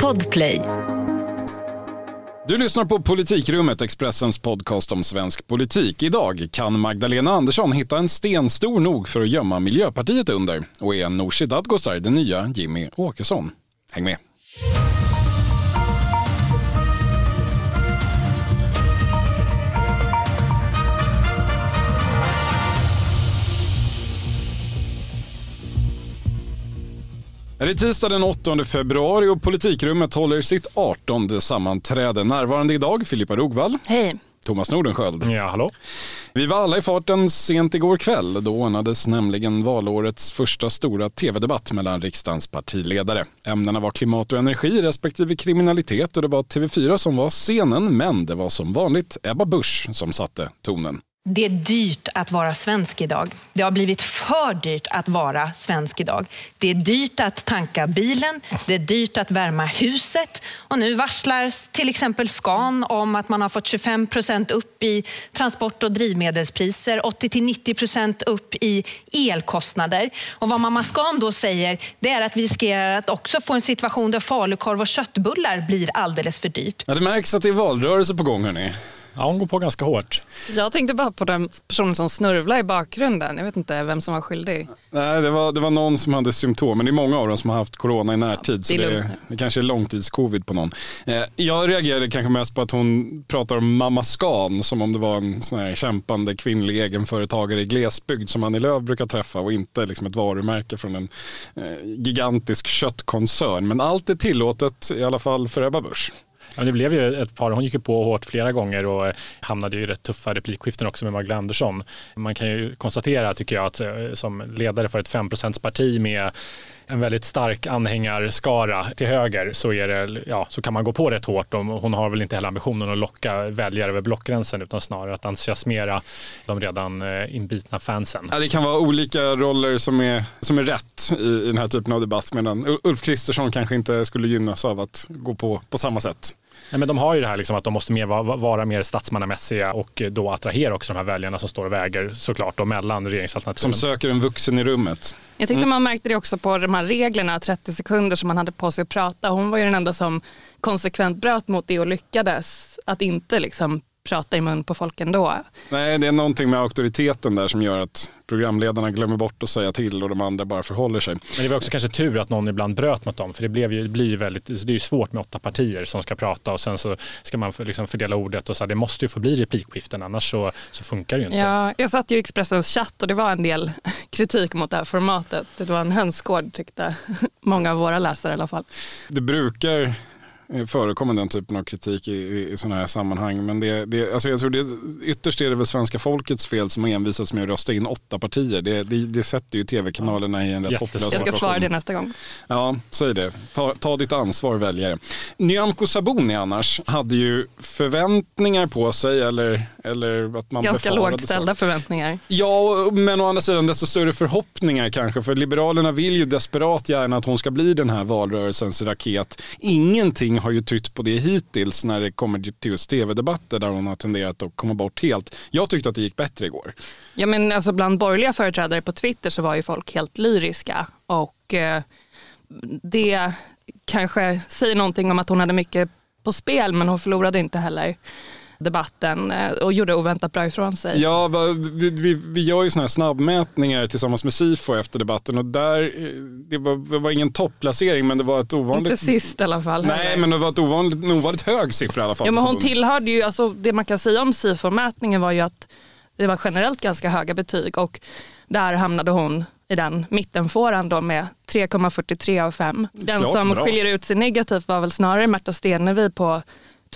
Podplay. Du lyssnar på Politikrummet, Expressens podcast om svensk politik. Idag kan Magdalena Andersson hitta en sten stor nog för att gömma Miljöpartiet under. Och är Nooshi Dadgostar den nya Jimmy Åkesson? Häng med! Det är tisdag den 8 februari och Politikrummet håller sitt 18 sammanträde. Närvarande idag Filippa Rogvall. Hej. Thomas Nordenskjöld. Ja, hallå. Vi var alla i farten sent igår kväll. Då ordnades nämligen valårets första stora tv-debatt mellan riksdagens partiledare. Ämnena var klimat och energi respektive kriminalitet och det var TV4 som var scenen men det var som vanligt Ebba Busch som satte tonen. Det är dyrt att vara svensk idag. Det har blivit för dyrt att vara svensk idag. Det är dyrt att tanka bilen, det är dyrt att värma huset och nu varslar till exempel Scan om att man har fått 25 procent upp i transport och drivmedelspriser, 80-90 procent upp i elkostnader. Och vad mamma Scan då säger det är att vi riskerar att också få en situation där falukorv och köttbullar blir alldeles för dyrt. Ja, det märks att det är valrörelse på gång hörni. Ja, hon går på ganska hårt. Jag tänkte bara på den personen som snörvlade i bakgrunden. Jag vet inte vem som var skyldig. Nej, det var, det var någon som hade symptom, men det är många av dem som har haft corona i närtid. Ja, så det är det, lugnt. det kanske är långtidscovid på någon. Eh, jag reagerade kanske mest på att hon pratar om mamma Scan som om det var en sån här kämpande kvinnlig egenföretagare i glesbygd som Annie Lööf brukar träffa och inte liksom ett varumärke från en eh, gigantisk köttkoncern. Men allt är tillåtet, i alla fall för Ebba Busch. Ja, det blev ju ett par, hon gick ju på hårt flera gånger och eh, hamnade i rätt tuffa replikskiften också med Magdalena Andersson. Man kan ju konstatera, tycker jag, att eh, som ledare för ett 5 parti med en väldigt stark anhängarskara till höger så, är det, ja, så kan man gå på rätt hårt. Hon har väl inte heller ambitionen att locka väljare över blockgränsen utan snarare att entusiasmera de redan eh, inbitna fansen. Ja, det kan vara olika roller som är, som är rätt i, i den här typen av debatt medan Ulf Kristersson kanske inte skulle gynnas av att gå på på samma sätt. Nej, men de har ju det här liksom att de måste mer vara, vara mer statsmannamässiga och då attrahera också de här väljarna som står och väger såklart då mellan regeringsalternativen. Som söker en vuxen i rummet. Jag tyckte man märkte det också på de här reglerna, 30 sekunder som man hade på sig att prata. Hon var ju den enda som konsekvent bröt mot det och lyckades att inte liksom prata i mun på folk ändå. Nej, det är någonting med auktoriteten där som gör att programledarna glömmer bort att säga till och de andra bara förhåller sig. Men det var också kanske tur att någon ibland bröt mot dem för det, blev ju, det blir ju väldigt, det är ju svårt med åtta partier som ska prata och sen så ska man för- liksom fördela ordet och så här, det måste ju få bli replikskiften annars så, så funkar det ju inte. Ja, jag satt ju i Expressens chatt och det var en del kritik mot det här formatet. Det var en hönsgård tyckte många av våra läsare i alla fall. Det brukar eh, förekomma den typen av kritik i, i, i sådana här sammanhang. Men det, det, alltså jag tror det, ytterst är det väl svenska folkets fel som har envisats med att rösta in åtta partier. Det, det, det sätter ju tv-kanalerna i en rätt hopplös Jag ska situation. svara det nästa gång. Ja, säg det. Ta, ta ditt ansvar väljare. Nyamko Sabuni annars hade ju förväntningar på sig eller, eller att man Ganska lågt ställda förväntningar. Ja, men å andra sidan desto större förhoppningar kanske. För Liberalerna vill ju desperat gärna att hon ska bli den här valrörelsens raket. Ingenting har ju tytt på det hittills när det kommer till just tv-debatter där hon har tenderat att komma bort helt. Jag tyckte att det gick bättre igår. Ja, men alltså bland borgerliga företrädare på Twitter så var ju folk helt lyriska och eh, det kanske säger någonting om att hon hade mycket på spel men hon förlorade inte heller debatten eh, och gjorde oväntat bra ifrån sig. Ja, vi, vi, vi gör ju såna här snabbmätningar tillsammans med Sifo efter debatten och där, eh, det var, det var ingen topplacering men det var ett ovanligt... Inte sist i alla fall. Nej, heller. men det var ett ovanligt, en ovanligt hög siffra i alla fall. Ja, men hon tillhörde ju, alltså, det man kan säga om SIFO-mätningen var ju att det var generellt ganska höga betyg och där hamnade hon i den mittenfåran då med 3,43 av 5. Den Klart som bra. skiljer ut sig negativt var väl snarare Märta Stenevi på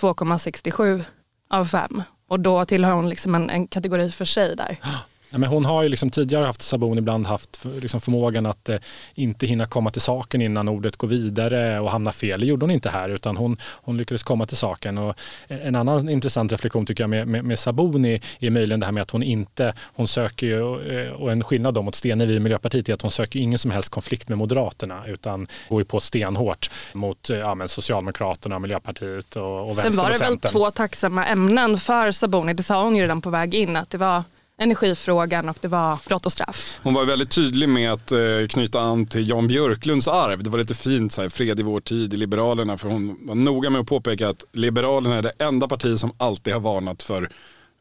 2,67 av fem Och då tillhör hon liksom en, en kategori för sig där. Ja, men hon har ju liksom tidigare haft Sabon ibland haft för- liksom förmågan att eh, inte hinna komma till saken innan ordet går vidare och hamna fel. Det gjorde hon inte här utan hon, hon lyckades komma till saken. Och en annan intressant reflektion tycker jag med, med, med Saboni är möjligen det här med att hon inte, hon söker ju, eh, och en skillnad då mot Stenevi i Miljöpartiet är att hon söker ingen som helst konflikt med Moderaterna utan går ju på stenhårt mot eh, ja, men Socialdemokraterna, Miljöpartiet och, och Sen Vänstern var det väl två tacksamma ämnen för Saboni. Det sa hon ju redan på väg in att det var energifrågan och det var brott och straff. Hon var väldigt tydlig med att eh, knyta an till Jan Björklunds arv. Det var lite fint, så här, fred i vår tid i Liberalerna. För hon var noga med att påpeka att Liberalerna är det enda parti som alltid har varnat för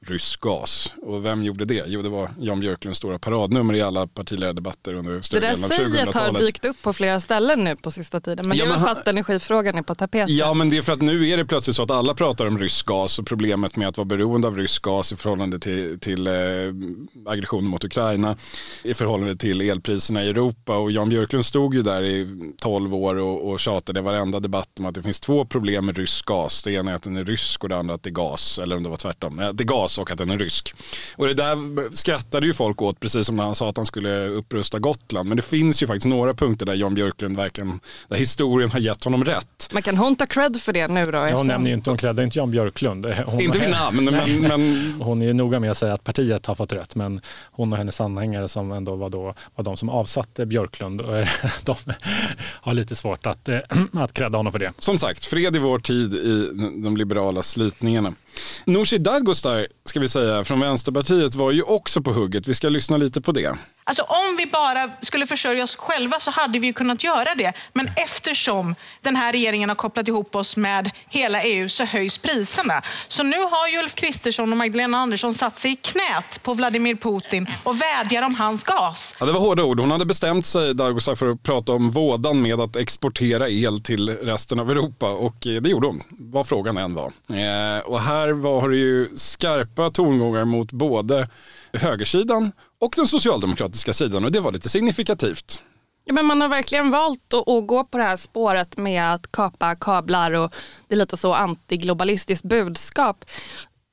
rysk gas. Och vem gjorde det? Jo, det var Jan Björklunds stora paradnummer i alla partiledardebatter under större delen av 2000-talet. Det där säget har dykt upp på flera ställen nu på sista tiden. Men ja, det är väl för att energifrågan är på tapeten. Ja, men det är för att nu är det plötsligt så att alla pratar om rysk gas och problemet med att vara beroende av rysk gas i förhållande till, till eh, aggressionen mot Ukraina, i förhållande till elpriserna i Europa. Och Jan Björklund stod ju där i 12 år och, och tjatade i varenda debatt om att det finns två problem med rysk gas. Det ena är att den är rysk och det andra att det är gas, eller om det var tvärtom. Det är gas gas och att den är rysk. Och det där skrattade ju folk åt, precis som när han sa att han skulle upprusta Gotland. Men det finns ju faktiskt några punkter där Jan Björklund verkligen, där historien har gett honom rätt. Men kan hon ta cred för det nu då? Ja, hon nämner ju inte, hon creddar inte Jan Björklund. Hon, inte vid namn, men, men... Hon är ju noga med att säga att partiet har fått rätt, men hon och hennes anhängare som ändå var, då, var de som avsatte Björklund, de har lite svårt att, att credda honom för det. Som sagt, fred i vår tid i de liberala slitningarna. Nooshi Dadgostar, ska vi säga, från Vänsterpartiet var ju också på hugget. Vi ska lyssna lite på det. Alltså om vi bara skulle försörja oss själva så hade vi kunnat göra det. Men eftersom den här regeringen har kopplat ihop oss med hela EU så höjs priserna. Så nu har ju Ulf Kristersson och Magdalena Andersson satt sig i knät på Vladimir Putin och vädjar om hans gas. Ja, det var hårda ord. Hon hade bestämt sig, Dagostar, för att prata om vådan med att exportera el till resten av Europa. Och eh, det gjorde hon, vad frågan än var. Eh, och här var det ju skarpa tongångar mot både högersidan och den socialdemokratiska sidan och det var lite signifikativt. Ja, men man har verkligen valt att, att, gå på det här spåret med att kapa kablar och det är lite så antiglobalistiskt budskap.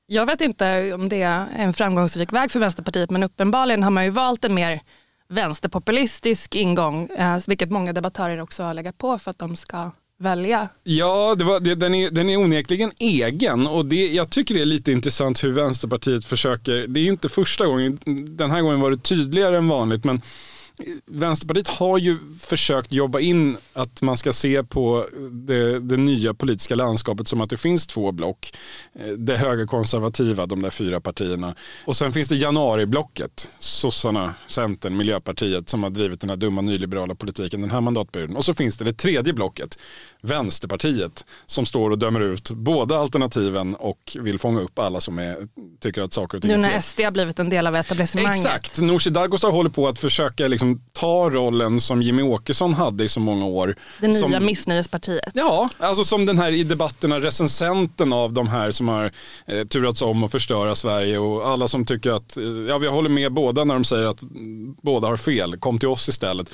Jag vet inte om det är en framgångsrik väg för Vänsterpartiet men uppenbarligen har man ju valt en mer vänsterpopulistisk ingång, eh, vilket många debattörer också har legat på för att de ska välja. Ja, det var, det, den, är, den är onekligen egen och det, jag tycker det är lite intressant hur Vänsterpartiet försöker, det är inte första gången, den här gången var det tydligare än vanligt, men Vänsterpartiet har ju försökt jobba in att man ska se på det, det, nya politiska landskapet som att det finns två block. Det högerkonservativa, de där fyra partierna. Och sen finns det januariblocket, sossarna, Centern, Miljöpartiet som har drivit den här dumma nyliberala politiken den här mandatperioden. Och så finns det det tredje blocket, Vänsterpartiet, som står och dömer ut båda alternativen och vill fånga upp alla som är, tycker att saker och ting är fel. Nu när SD har blivit en del av etablissemanget. Exakt, Nooshi Dadgostar håller på att försöka liksom ta rollen som Jimmy Åkesson hade i så många år. Det nya som, missnöjespartiet. Ja, alltså som den här i debatterna recensenten av de här som har eh, turats om att förstöra Sverige och alla som tycker att, eh, ja vi håller med båda när de säger att båda har fel, kom till oss istället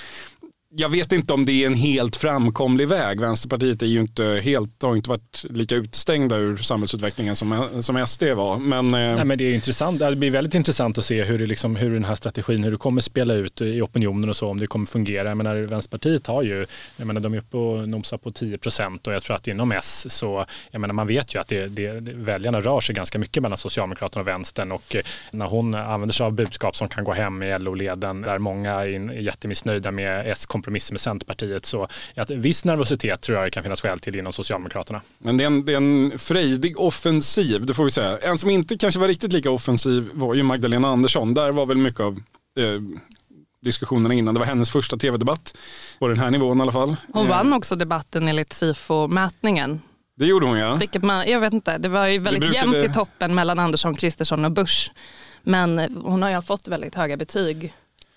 jag vet inte om det är en helt framkomlig väg. Vänsterpartiet är ju inte helt, har inte varit lika utestängda ur samhällsutvecklingen som, som SD var. Men, eh, Nej, men det, är intressant. det blir väldigt intressant att se hur, det liksom, hur den här strategin hur det kommer spela ut i opinionen och så, om det kommer fungera. Jag menar, Vänsterpartiet har ju, jag menar, de är uppe och nosar på 10 procent och jag tror att inom S så, jag menar, man vet ju att det, det, väljarna rör sig ganska mycket mellan Socialdemokraterna och Vänstern och eh, när hon använder sig av budskap som kan gå hem i LO-leden där många är jättemissnöjda med S kompromiss med Centerpartiet. Så att viss nervositet tror jag det kan finnas skäl till inom Socialdemokraterna. Men det är, en, det är en frejdig offensiv, det får vi säga. En som inte kanske var riktigt lika offensiv var ju Magdalena Andersson. Där var väl mycket av eh, diskussionerna innan. Det var hennes första tv-debatt på den här nivån i alla fall. Hon vann också debatten enligt SIFO-mätningen. Det gjorde hon ja. Vilket man, jag vet inte, det var ju väldigt brukade... jämnt i toppen mellan Andersson, Kristersson och Bush. Men hon har ju fått väldigt höga betyg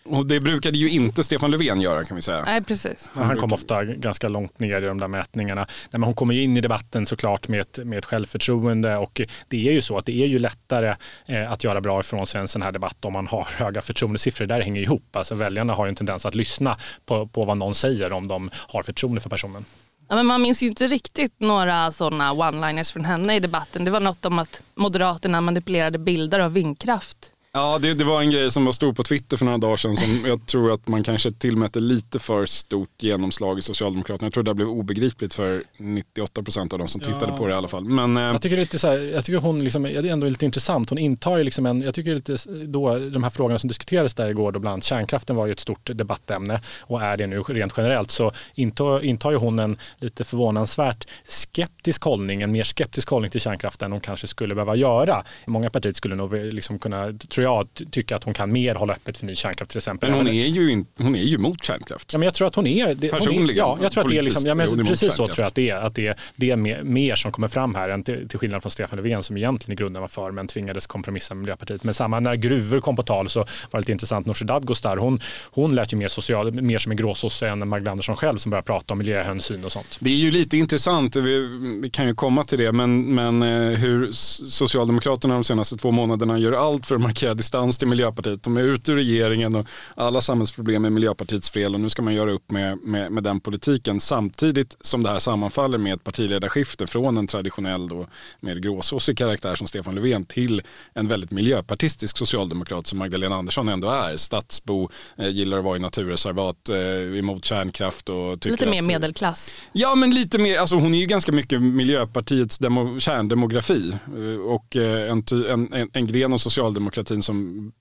och det brukade ju inte Stefan Löfven göra kan vi säga. Nej, precis. Han, han kom ofta ganska långt ner i de där mätningarna. Nej, men hon kommer ju in i debatten såklart med ett, med ett självförtroende och det är ju så att det är ju lättare eh, att göra bra ifrån sig en sån här debatt om man har höga förtroendesiffror. Det där hänger ihop. Alltså väljarna har ju en tendens att lyssna på, på vad någon säger om de har förtroende för personen. Ja, men man minns ju inte riktigt några sådana one-liners från henne i debatten. Det var något om att Moderaterna manipulerade bilder av vindkraft. Ja, det, det, var en grej som var stor på Twitter för några dagar sedan som jag tror att man kanske tillmätte lite för stort genomslag i Socialdemokraterna. Jag tror det blev obegripligt för 98 procent av de som tittade ja. på det i alla fall. Men, eh, jag tycker lite så här, jag tycker hon liksom, det är ändå lite intressant. Hon intar ju liksom en, jag tycker lite då, de här frågorna som diskuterades där igår då bland annat kärnkraften var ju ett stort debattämne och är det nu rent generellt så intar, intar ju hon en lite förvånansvärt skeptisk hållning, en mer skeptisk hållning till kärnkraften än hon kanske skulle behöva göra. Många partier skulle nog liksom kunna tror jag, tycka att hon kan mer hålla öppet för ny kärnkraft till exempel. Men hon är ju, in, hon är ju mot kärnkraft. Ja, men jag tror att hon är... Det, Personligen? Är, ja, jag tror att det är liksom, ja, men precis så tror jag att det är. Att det, det är mer, mer som kommer fram här än till, till skillnad från Stefan Löfven som egentligen i grunden var för men tvingades kompromissa med Miljöpartiet. Men samma när gruvor kom på tal så var det lite intressant. Nooshi Dadgostar, hon, hon lät ju mer, social, mer som en gråsosse än Magdalena Andersson själv som började prata om miljöhänsyn och sånt. Det är ju lite intressant, vi, vi kan ju komma till det, men, men eh, hur Socialdemokraterna de senaste två månaderna gör allt för att markera distans till Miljöpartiet. De är ute ur regeringen och alla samhällsproblem är Miljöpartiets fel och nu ska man göra upp med, med, med den politiken samtidigt som det här sammanfaller med ett partiledarskifte från en traditionell då, mer gråsossig karaktär som Stefan Löfven till en väldigt miljöpartistisk socialdemokrat som Magdalena Andersson ändå är. Stadsbo, eh, gillar att vara i naturreservat, eh, emot kärnkraft och Lite mer att, medelklass. Ja men lite mer, alltså hon är ju ganska mycket Miljöpartiets demo, kärndemografi eh, och en, en, en, en gren av socialdemokratin som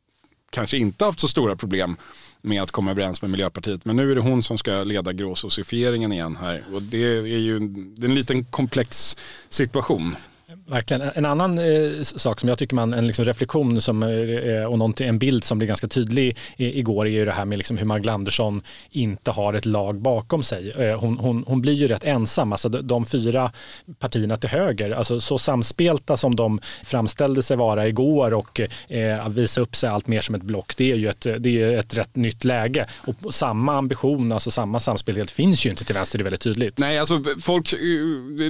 kanske inte haft så stora problem med att komma överens med Miljöpartiet. Men nu är det hon som ska leda gråsocifieringen igen här. Och det är ju en, det är en liten komplex situation. Verkligen. En annan eh, sak som jag tycker man, en liksom reflektion som, eh, eh och en bild som blev ganska tydlig i, igår är ju det här med liksom hur Magdalena Andersson inte har ett lag bakom sig. Eh, hon, hon, hon, blir ju rätt ensam, alltså de, de, fyra partierna till höger, alltså så samspelta som de framställde sig vara igår och eh, visa upp sig allt mer som ett block, det är ju ett, det är ett rätt nytt läge. Och samma ambition, alltså samma samspelhet finns ju inte till vänster, det är väldigt tydligt. Nej, alltså folk, eh,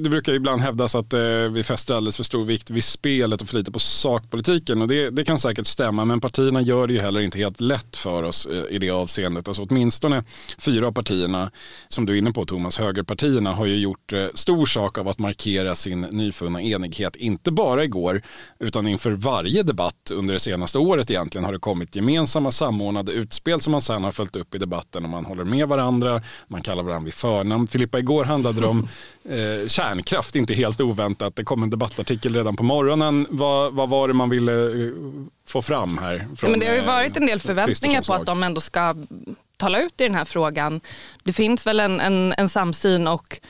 det brukar ibland hävdas att eh, vi fäster alldeles för stor vikt vid spelet och för lite på sakpolitiken. Och det, det, kan säkert stämma, men partierna gör det ju heller inte helt lätt för oss eh, i det avseendet. Alltså åtminstone fyra av partierna, som du är inne på Thomas, högerpartierna har ju gjort eh, stor sak av att markera sin nyfunna enighet. Inte bara igår, utan inför varje debatt under det senaste året egentligen har det kommit gemensamma samordnade utspel som man sen har följt upp i debatten och man håller med varandra, man kallar varandra vid förnamn. Filippa, igår handlade det om eh, kärnkraft, inte helt oväntat. Det kom en debattartikel redan på morgonen. Vad, vad var det man ville eh, få fram här? Från, Men det har ju varit en del eh, förväntningar på att de ändå ska tala ut i den här frågan. Det finns väl en, en, en samsyn och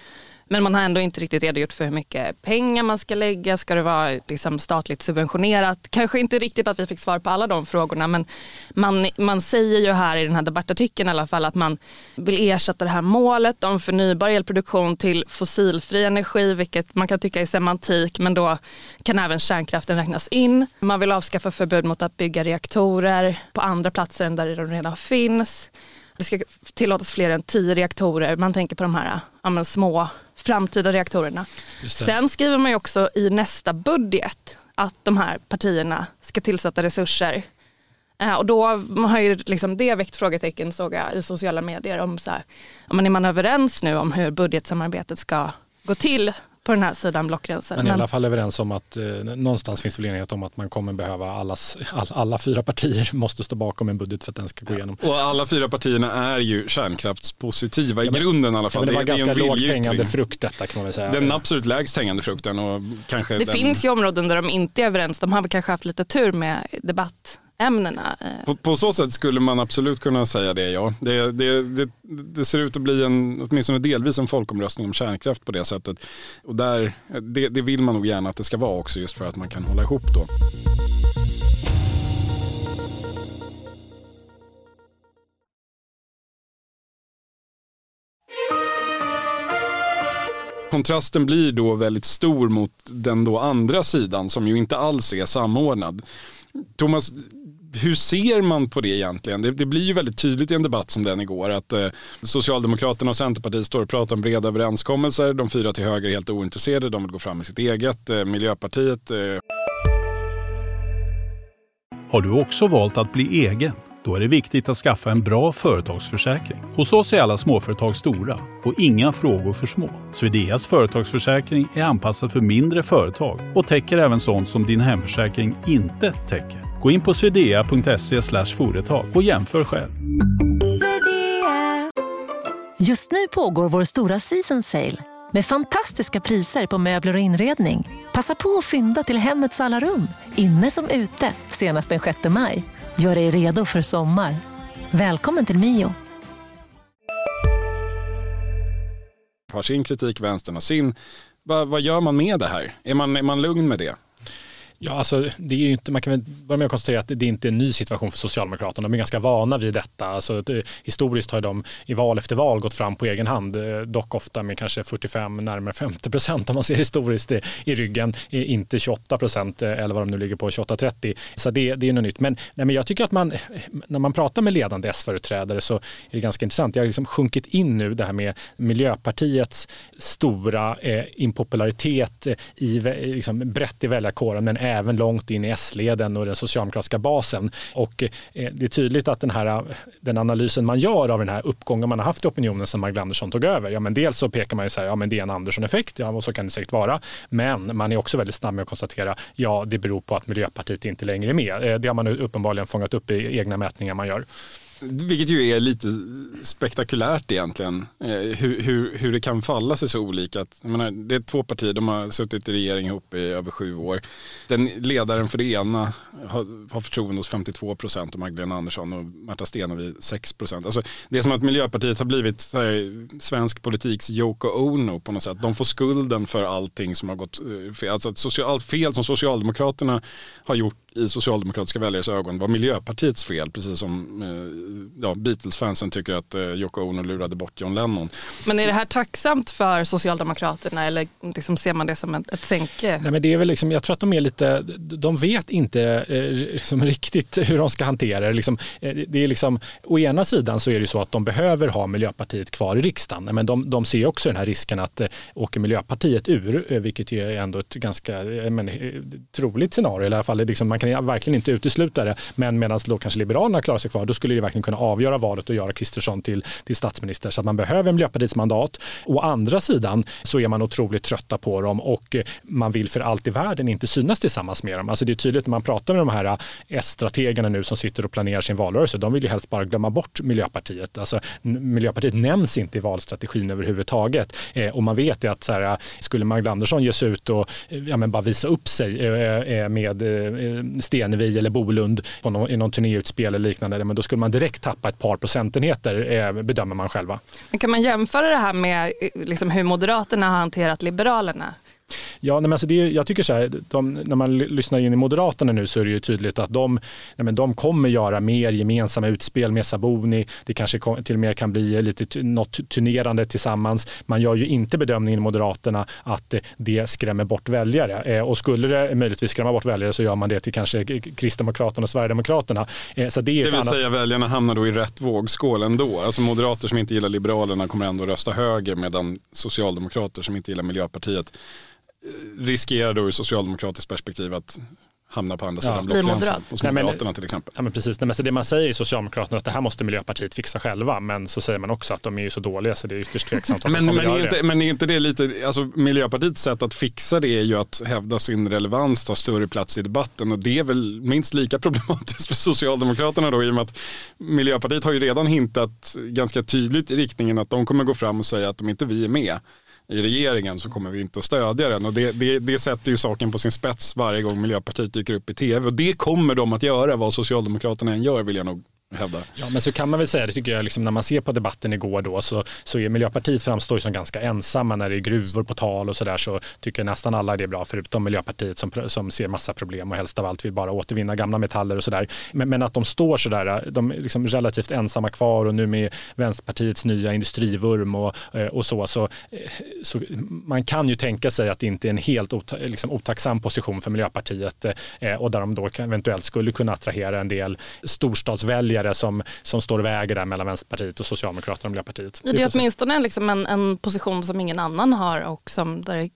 men man har ändå inte riktigt redogjort för hur mycket pengar man ska lägga. Ska det vara liksom statligt subventionerat? Kanske inte riktigt att vi fick svar på alla de frågorna men man, man säger ju här i den här debattartikeln i alla fall att man vill ersätta det här målet om förnybar elproduktion till fossilfri energi vilket man kan tycka är semantik men då kan även kärnkraften räknas in. Man vill avskaffa förbud mot att bygga reaktorer på andra platser än där de redan finns. Det ska tillåtas fler än tio reaktorer. Man tänker på de här ja, små framtida reaktorerna. Sen skriver man ju också i nästa budget att de här partierna ska tillsätta resurser. Eh, och då har ju liksom det väckt frågetecken såg jag i sociala medier om så här, men är man överens nu om hur budgetsamarbetet ska gå till på den här sidan blockgränsen. Men i alla fall överens om att eh, någonstans finns väl enighet om att man kommer behöva allas, all, alla fyra partier måste stå bakom en budget för att den ska gå igenom. Och alla fyra partierna är ju kärnkraftspositiva i grunden i alla fall. Ja, det var det, ganska lågt hängande frukt detta kan man väl säga. Den absolut lägst hängande frukten. Och kanske det den... finns ju områden där de inte är överens. De har väl kanske haft lite tur med debatt ämnena. Eh. På, på, så sätt skulle man absolut kunna säga det, ja. Det, det, det, det, ser ut att bli en, åtminstone delvis en folkomröstning om kärnkraft på det sättet. Och där, det, det vill man nog gärna att det ska vara också just för att man kan hålla ihop då. kontrasten blir då väldigt stor mot den då andra sidan som ju inte alls är samordnad. Thomas, hur ser man på det egentligen? Det, det, blir ju väldigt tydligt i en debatt som den igår att eh, Socialdemokraterna och Centerpartiet står och pratar om breda överenskommelser. De fyra till höger är helt ointresserade, de vill gå fram med sitt eget. Eh, Miljöpartiet... Eh... Har du också valt att bli egen? Då är det viktigt att skaffa en bra företagsförsäkring. Hos oss är alla småföretag stora och inga frågor för små. Swedeas företagsförsäkring är anpassad för mindre företag och täcker även sånt som din hemförsäkring inte täcker. Gå in på swedea.se företag och jämför själv. Just nu pågår vår stora season sale med fantastiska priser på möbler och inredning. Passa på att fynda till hemmets alla rum, inne som ute, senast den 6 maj. Gör dig redo för sommar. Välkommen till Mio. Har sin kritik, vänstern har sin. Vad, vad gör man med det här? Är man, är man lugn med det? Ja, alltså, det är inte, man kan väl börja med att konstatera att det inte är en ny situation för Socialdemokraterna. De är ganska vana vid detta. Alltså, det, historiskt har de i val efter val gått fram på egen hand, eh, dock ofta med kanske 45, närmare 50 procent om man ser historiskt i, i ryggen, eh, inte 28 procent eller vad de nu ligger på, 28-30. Så det, det är något nytt. Men, nej, men jag tycker att man, när man pratar med ledande S-företrädare så är det ganska intressant. Jag har liksom sjunkit in nu det här med Miljöpartiets stora eh, impopularitet i, liksom, brett i väljarkåren men även långt in i S-leden och den socialdemokratiska basen. Och eh, det är tydligt att den, här, den analysen man gör av den här uppgången man har haft i opinionen sedan Magdalena Andersson tog över, ja men dels så pekar man ju så här, ja men det är en Andersson-effekt, ja och så kan det säkert vara. Men man är också väldigt snabb med att konstatera, ja det beror på att Miljöpartiet inte längre är med. Eh, det har man uppenbarligen fångat upp i egna mätningar man gör. Vilket ju är lite spektakulärt egentligen. Eh, hur, hur, hur det kan falla sig så olika. menar, det är två partier, de har suttit i regering ihop i över sju år. Den ledaren för det ena har, har förtroende hos 52 procent och Magdalena Andersson och Märta Stenevi 6 procent. Alltså, det är som att Miljöpartiet har blivit här, svensk politiks Yoko Ono på något sätt. De får skulden för allting som har gått eh, fel. Alltså, allt fel som Socialdemokraterna har gjort i socialdemokratiska väljares ögon var Miljöpartiets fel, precis som eh, ja, Beatles-fansen tycker att eh, Yoko Ono lurade bort John Lennon. Men är det här tacksamt för Socialdemokraterna eller liksom ser man det som ett, ett sänke? Nej, men det är väl liksom, jag tror att de är lite, de vet inte eh, liksom riktigt hur de ska hantera det. Liksom, eh, det är liksom, å ena sidan så är det så att de behöver ha Miljöpartiet kvar i riksdagen, men de, de ser också den här risken att eh, åker Miljöpartiet ur, eh, vilket är ändå ett ganska men, troligt scenario, i alla fall liksom, man kan verkligen inte utesluta det. Men medan då kanske Liberalerna klarar sig kvar, då skulle det verkligen kunna avgöra valet och göra Kristersson till, till statsminister. Så att man behöver Miljöpartiets mandat. Å andra sidan så är man otroligt trötta på dem och man vill för allt i världen inte synas tillsammans med dem. Alltså det är tydligt när man pratar med de här S-strategerna nu som sitter och planerar sin valrörelse. De vill ju helst bara glömma bort Miljöpartiet. Alltså, Miljöpartiet nämns inte i valstrategin överhuvudtaget. Eh, och man vet ju att så här, skulle Magdalena Andersson ge sig ut och eh, ja, men bara visa upp sig eh, eh med eh, Stenevi eller Bolund på någon, i någon turnéutspel eller liknande, men då skulle man direkt tappa ett par procentenheter eh, bedömer man själva. Men kan man jämföra det här med eh, liksom hur Moderaterna har hanterat Liberalerna? Ja, men alltså det, jag tycker så här, de, när man lyssnar in i Moderaterna nu så är det ju tydligt att de, nej men de kommer göra mer gemensamma utspel med Saboni. Det kanske till och med kan bli lite något turnerande tillsammans. Man gör ju inte bedömningen i Moderaterna att det skrämmer bort väljare. Eh, och skulle det möjligtvis skrämma bort väljare så gör man det till kanske Kristdemokraterna och Sverigedemokraterna. Eh, så det, är det vill annat... säga väljarna hamnar då i rätt vågskål ändå. Alltså moderater som inte gillar Liberalerna kommer ändå rösta höger medan socialdemokrater som inte gillar Miljöpartiet riskerar då ur socialdemokratiskt perspektiv att hamna på andra sidan ja, blockgränsen. Hos Moderaterna till exempel. Ja, men precis. Nej, men så det man säger i Socialdemokraterna att det här måste Miljöpartiet fixa själva. Men så säger man också att de är så dåliga så det är ytterst tveksamt men, men, är inte, men är inte det lite, alltså Miljöpartiets sätt att fixa det är ju att hävda sin relevans, ta större plats i debatten och det är väl minst lika problematiskt för Socialdemokraterna då i och med att Miljöpartiet har ju redan hintat ganska tydligt i riktningen att de kommer gå fram och säga att om inte vi är med i regeringen så kommer vi inte att stödja den. Och det, det, det sätter ju saken på sin spets varje gång Miljöpartiet dyker upp i tv. Och det kommer de att göra vad Socialdemokraterna än gör vill jag nog hävdar. Ja, men så kan man väl säga, det tycker jag, liksom, när man ser på debatten igår då så, så är Miljöpartiet framstår som ganska ensamma när det är gruvor på tal och sådär så tycker nästan alla det är bra förutom Miljöpartiet som, som ser massa problem och helst av allt vill bara återvinna gamla metaller och sådär. Men, men att de står sådär, de är liksom relativt ensamma kvar och nu med Vänsterpartiets nya industrivurm och, eh, och så, så, eh, så man kan ju tänka sig att det inte är en helt ota, liksom, otacksam position för Miljöpartiet eh, och där de då eventuellt skulle kunna attrahera en del storstadsväljare väljare som, som står och väger där mellan Vänsterpartiet och Socialdemokraterna och Miljöpartiet. Det är åtminstone liksom en, en position som ingen annan har och som där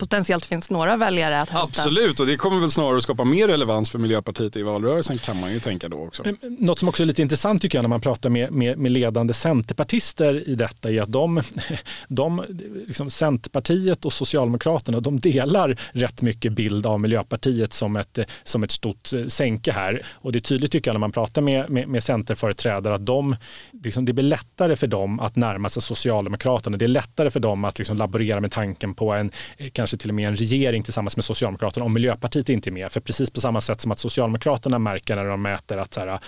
potentiellt finns några väljare att hämta. Absolut, och det kommer väl snarare skapa mer relevans för Miljöpartiet i valrörelsen kan man ju tänka då också. Något som också är lite intressant tycker jag när man pratar med, med, med ledande centerpartister i detta är att de, de liksom Centerpartiet och Socialdemokraterna, de delar rätt mycket bild av Miljöpartiet som ett, som ett stort eh, sänke här. Och det är tydligt tycker jag när man pratar med, med, med centerföreträdare att de, liksom, det blir lättare för dem att närma sig Socialdemokraterna. Det är lättare för dem att liksom laborera med tanken på en kanske kanske till och med en regering tillsammans med Socialdemokraterna om Miljöpartiet inte är med. För precis på samma sätt som att Socialdemokraterna märker när de mäter att så här,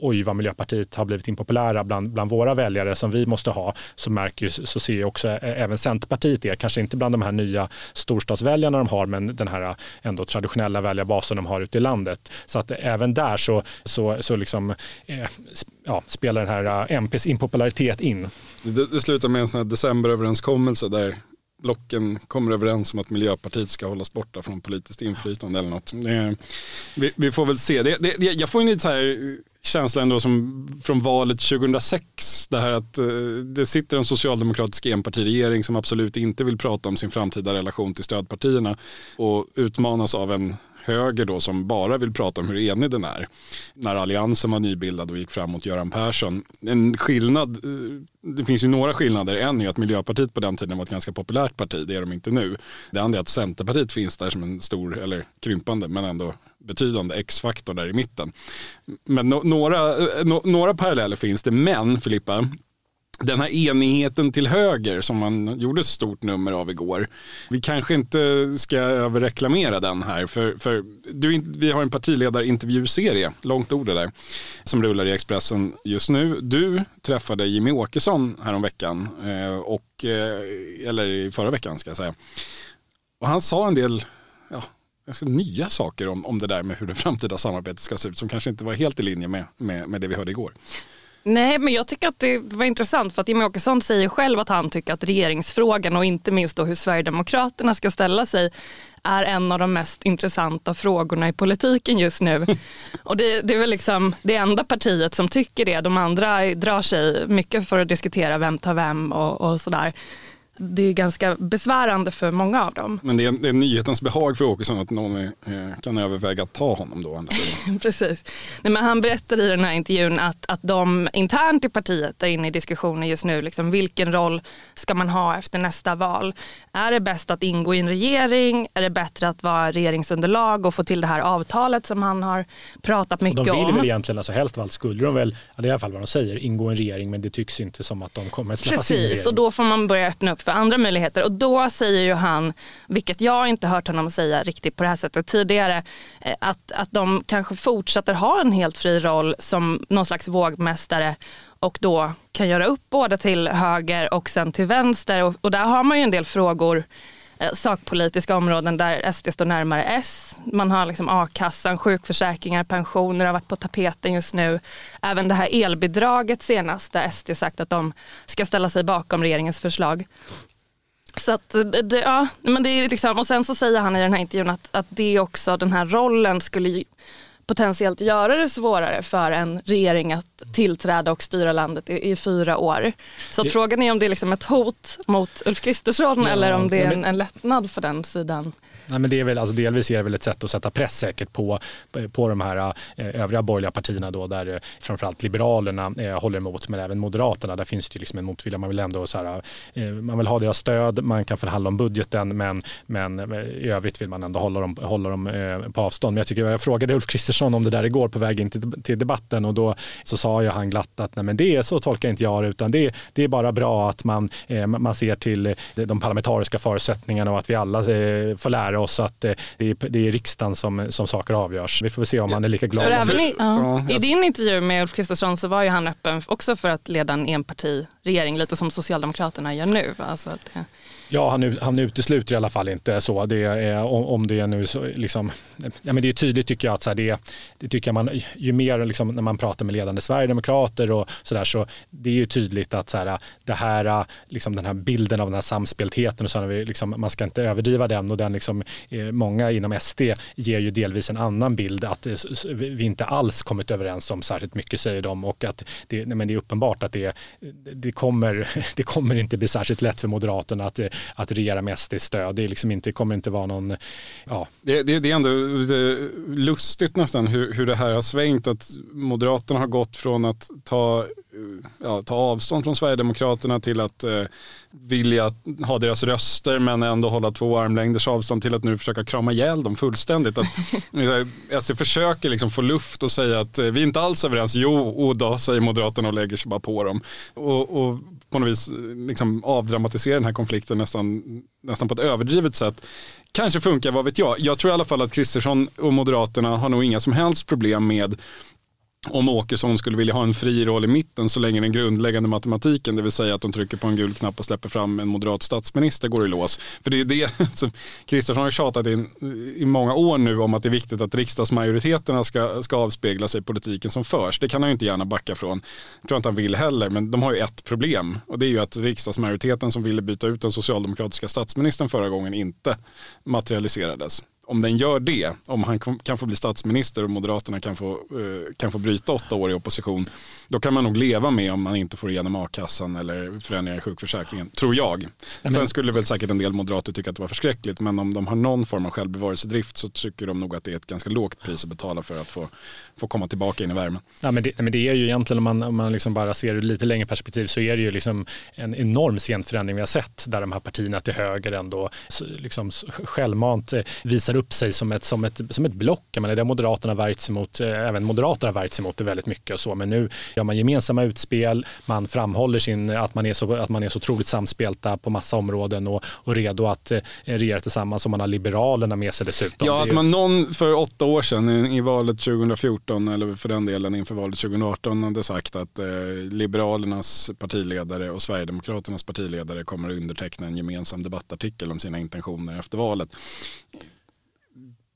oj vad Miljöpartiet har blivit impopulära bland, bland våra väljare som vi måste ha, så, märker, så ser ju också även Centerpartiet det, kanske inte bland de här nya storstadsväljarna de har, men den här ändå traditionella väljarbasen de har ute i landet. Så att även där så, så, så liksom, eh, ja, spelar den här MPs impopularitet in. Det, det slutar med en sån här decemberöverenskommelse där blocken kommer överens om att Miljöpartiet ska hållas borta från politiskt inflytande eller något. Det, vi, vi, får väl se. Det, det, jag får en lite så här eh, känsla ändå som från valet 2006. Det här att eh, det sitter en socialdemokratisk enpartiregering som absolut inte vill prata om sin framtida relation till stödpartierna och utmanas av en höger då som bara vill prata om hur enig den är. När alliansen var nybildad och gick fram mot Göran Persson. En skillnad, eh, det finns ju några skillnader. En är att Miljöpartiet på den tiden var ett ganska populärt parti, det är de inte nu. Det andra är att Centerpartiet finns där som en stor, eller krympande, men ändå betydande X-faktor där i mitten. Men no några, eh, no några paralleller finns det, men Filippa, den här enigheten till höger som man gjorde stort nummer av igår. Vi kanske inte ska överreklamera den här för, för du, vi har en partiledarintervjuserie, långt ord det där, som rullar i Expressen just nu. Du träffade Jimmy Åkesson häromveckan, eh, och, eh, eller i förra veckan ska jag säga. Och han sa en del ja, nya saker om, om det där med hur det framtida samarbetet ska se ut som kanske inte var helt i linje med, med, med det vi hörde igår. Nej, men jag tycker att det var intressant för att Jimmie Åkesson säger själv att han tycker att regeringsfrågan och inte minst då hur Sverigedemokraterna ska ställa sig är en av de mest intressanta frågorna i politiken just nu. Och det, det, är väl liksom det enda partiet som tycker det. De andra drar sig mycket för att diskutera vem tar vem och, och sådär det är ganska besvärande för många av dem. Men det är, det är nyhetens behag för Åkesson att någon är, eh, kan överväga att ta honom då. Precis. Nej, men han berättade i den här intervjun att, att de internt i partiet är inne i diskussioner just nu. Liksom, vilken roll ska man ha efter nästa val? Är det bäst att ingå i en regering? Är det bättre att vara regeringsunderlag och få till det här avtalet som han har pratat mycket om? De vill om? väl egentligen, alltså helst av allt skulle de väl, det är i alla fall vad de säger, ingå i en regering men det tycks inte som att de kommer att släppas Precis, in i Precis, och då får man börja öppna upp för andra möjligheter. Och då säger ju han, vilket jag inte hört honom säga riktigt på det här sättet tidigare, eh, att, att de kanske fortsätter ha en helt fri roll som någon slags vågmästare och då kan göra upp både till höger och sen till vänster. Och, och där har man ju en del frågor Eh, sakpolitiska områden där SD står närmare S. Man har liksom a-kassan, sjukförsäkringar, pensioner har varit på tapeten just nu. Även det här elbidraget senast där SD sagt att de ska ställa sig bakom regeringens förslag. Så att, eh, det, ja, men det är liksom, och sen så säger han i den här intervjun att, att det också, den här rollen skulle potentiellt göra det svårare för en regering att tillträda och styra landet i, i fyra år. Så det, frågan är om det är liksom ett hot mot Ulf Kristersson ja, eller om det är en, en lättnad för den sidan. Nej, men det är väl, alltså delvis är det väl ett sätt att sätta press säkert på, på de här eh, övriga borgerliga partierna då, där eh, framförallt Liberalerna eh, håller emot, men även Moderaterna. Där finns det ju liksom en motvilja. Man vill ändå så här, eh, man vill ha deras stöd, man kan förhandla om budgeten, men, men eh, i övrigt vill man ändå hålla dem, hålla dem eh, på avstånd. Men jag, tycker, jag frågade Ulf Kristersson om det där igår på väg in till, till debatten och då så sa ju han glatt att nej, men det är så tolkar inte jag det, utan det, det är bara bra att man, eh, man ser till eh, de parlamentariska förutsättningarna och att vi alla får lära oss att det är, det är riksdagen som, som saker avgörs. Vi får väl se om han är lika glad. För även i, ja. I din intervju med Ulf Kristersson så var ju han öppen också för att leda en enpartiregering, lite som Socialdemokraterna gör nu. Alltså att, ja. Ja, han, han utesluter i alla fall inte så. Det är, om det är nu så, liksom, ja, men det är tydligt tycker jag att så här, det, det tycker man, ju mer liksom, när man pratar med ledande sverigedemokrater och sådär så det är ju tydligt att så här, det här, liksom, den här bilden av den här samspeltheten och så här, liksom, man ska inte överdriva den och den liksom, eh, många inom SD ger ju delvis en annan bild att eh, vi inte alls kommit överens om särskilt mycket säger de och att det, men det är uppenbart att det, det, kommer, det kommer inte bli särskilt lätt för Moderaterna att eh, att regera med SD-stöd. Det är liksom inte, kommer inte vara någon... Ja. Det, det, det är ändå lustigt nästan hur, hur det här har svängt. Att Moderaterna har gått från att ta, ja, ta avstånd från Sverigedemokraterna till att eh, vilja ha deras röster men ändå hålla två armlängders avstånd till att nu försöka krama ihjäl dem fullständigt. Att, eh, SD försöker liksom få luft och säga att eh, vi är inte alls överens. Jo, och då säger Moderaterna och lägger sig bara på dem. Och, och på något vis eh, liksom avdramatisera den här konflikten nästan, nästan på ett överdrivet sätt. Kanske funkar, vad vet jag. Jag tror i alla fall att Kristersson och Moderaterna har nog inga som helst problem med om Åkesson skulle vilja ha en fri roll i mitten så länge den grundläggande matematiken, det vill säga att de trycker på en gul knapp och släpper fram en moderat statsminister går i lås. För det är det som Kristersson har tjatat in i många år nu om att det är viktigt att riksdagsmajoriteterna ska, ska avspegla sig i politiken som förs. Det kan han ju inte gärna backa från. Jag tror inte han vill heller, men de har ju ett problem och det är ju att riksdagsmajoriteten som ville byta ut den socialdemokratiska statsministern förra gången inte materialiserades om den gör det, om han kan få bli statsminister och Moderaterna kan få, eh, kan få bryta åtta år i opposition, då kan man nog leva med om man inte får igenom a-kassan eller förändringar i sjukförsäkringen, tror jag. Sen skulle väl säkert en del moderater tycka att det var förskräckligt, men om de har någon form av självbevarelsedrift så tycker de nog att det är ett ganska lågt pris att betala för att få, få komma tillbaka in i värmen. Ja, men, det, men det är ju egentligen, om man, om man liksom bara ser det lite längre perspektiv, så är det ju liksom en enorm scenförändring vi har sett, där de här partierna till höger ändå liksom självmant eh, visar upp sig som ett, som ett, som ett block. Jag menar, det har Moderaterna värjts emot, eh, även Moderaterna har värjts emot det väldigt mycket och så, men nu gör man gemensamma utspel, man framhåller sin, att, man är så, att man är så otroligt samspelta på massa områden och, och redo att eh, regera tillsammans och man har Liberalerna med sig dessutom. Ja, att man någon för åtta år sedan i, i valet 2014 eller för den delen inför valet 2018 hade sagt att eh, Liberalernas partiledare och Sverigedemokraternas partiledare kommer att underteckna en gemensam debattartikel om sina intentioner efter valet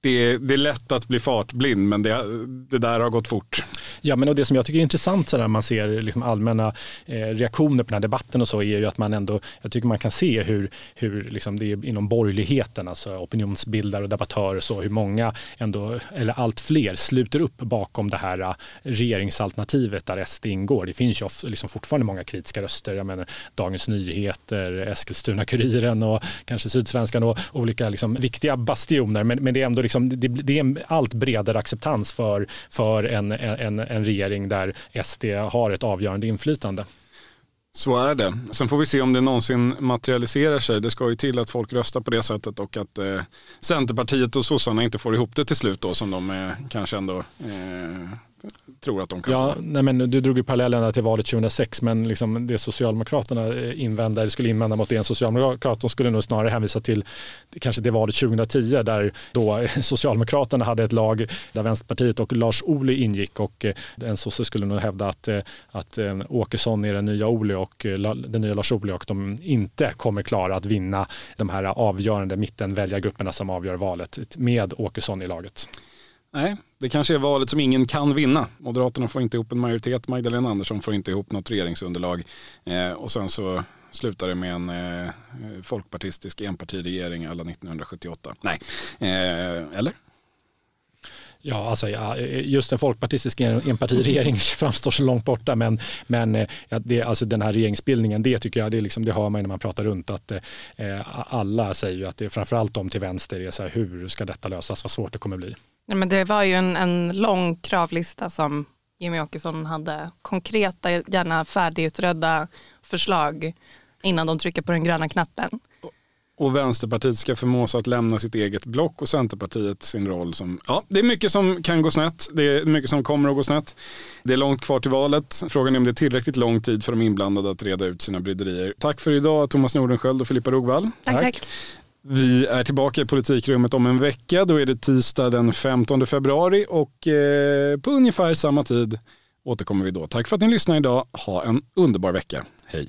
det är, det är lätt att bli fartblind men det, det där har gått fort. Ja, men och det som jag tycker är intressant så när man ser liksom allmänna eh, reaktioner på den här debatten och så är ju att man ändå, jag tycker man kan se hur, hur liksom det är inom borgerligheten, alltså opinionsbildare och debattörer så, hur många ändå, eller allt fler sluter upp bakom det här eh, regeringsalternativet där SD ingår. Det finns ju liksom fortfarande många kritiska röster, jag menar Dagens Nyheter, Eskilstuna-Kuriren och kanske Sydsvenskan och olika liksom viktiga bastioner, men, men det är ändå liksom, det, det är en allt bredare acceptans för, för en, en, en regering där SD har ett avgörande inflytande. Så är det. Sen får vi se om det någonsin materialiserar sig. Det ska ju till att folk röstar på det sättet och att eh, Centerpartiet och sossarna inte får ihop det till slut då som de eh, kanske ändå eh, tror att de kan ja, få. Nej, men du drog ju parallellerna till valet 2006 men liksom det Socialdemokraterna eh, invända, skulle invända mot det en socialdemokrat, de skulle nog snarare hänvisa till kanske det valet 2010 där då Socialdemokraterna hade ett lag där Vänsterpartiet och Lars Ohly ingick och eh, en sosse skulle nog hävda att, eh, att Åkesson är den nya Ohly och den nya Lars Ohly och de inte kommer klara att vinna de här avgörande mittenväljargrupperna som avgör valet med Åkesson i laget. Nej, det kanske är valet som ingen kan vinna. Moderaterna får inte ihop en majoritet, Magdalena Andersson får inte ihop något regeringsunderlag eh, och sen så slutar det med en eh, folkpartistisk enpartiregering alla 1978. Nej, eh, eller? Ja, alltså, ja, just en folkpartistisk enpartiregering framstår så långt borta men, men eh, ja, det, alltså den här regeringsbildningen det tycker jag det, liksom, det hör man när man pratar runt att eh, alla säger ju att det är framförallt de till vänster är så här, hur ska detta lösas, vad svårt det kommer bli. Nej, men det var ju en, en lång kravlista som Jimmy Åkesson hade. Konkreta, gärna färdigutredda förslag innan de trycker på den gröna knappen. Och Vänsterpartiet ska förmås att lämna sitt eget block och Centerpartiet sin roll som... Ja, det är mycket som kan gå snett. Det är mycket som kommer att gå snett. Det är långt kvar till valet. Frågan är om det är tillräckligt lång tid för de inblandade att reda ut sina bryderier. Tack för idag Thomas Nordenskjöld och Filippa Rogvall. Tack, tack. tack. Vi är tillbaka i politikrummet om en vecka. Då är det tisdag den 15 februari och eh, på ungefär samma tid återkommer vi då. Tack för att ni lyssnar idag. Ha en underbar vecka. Hej!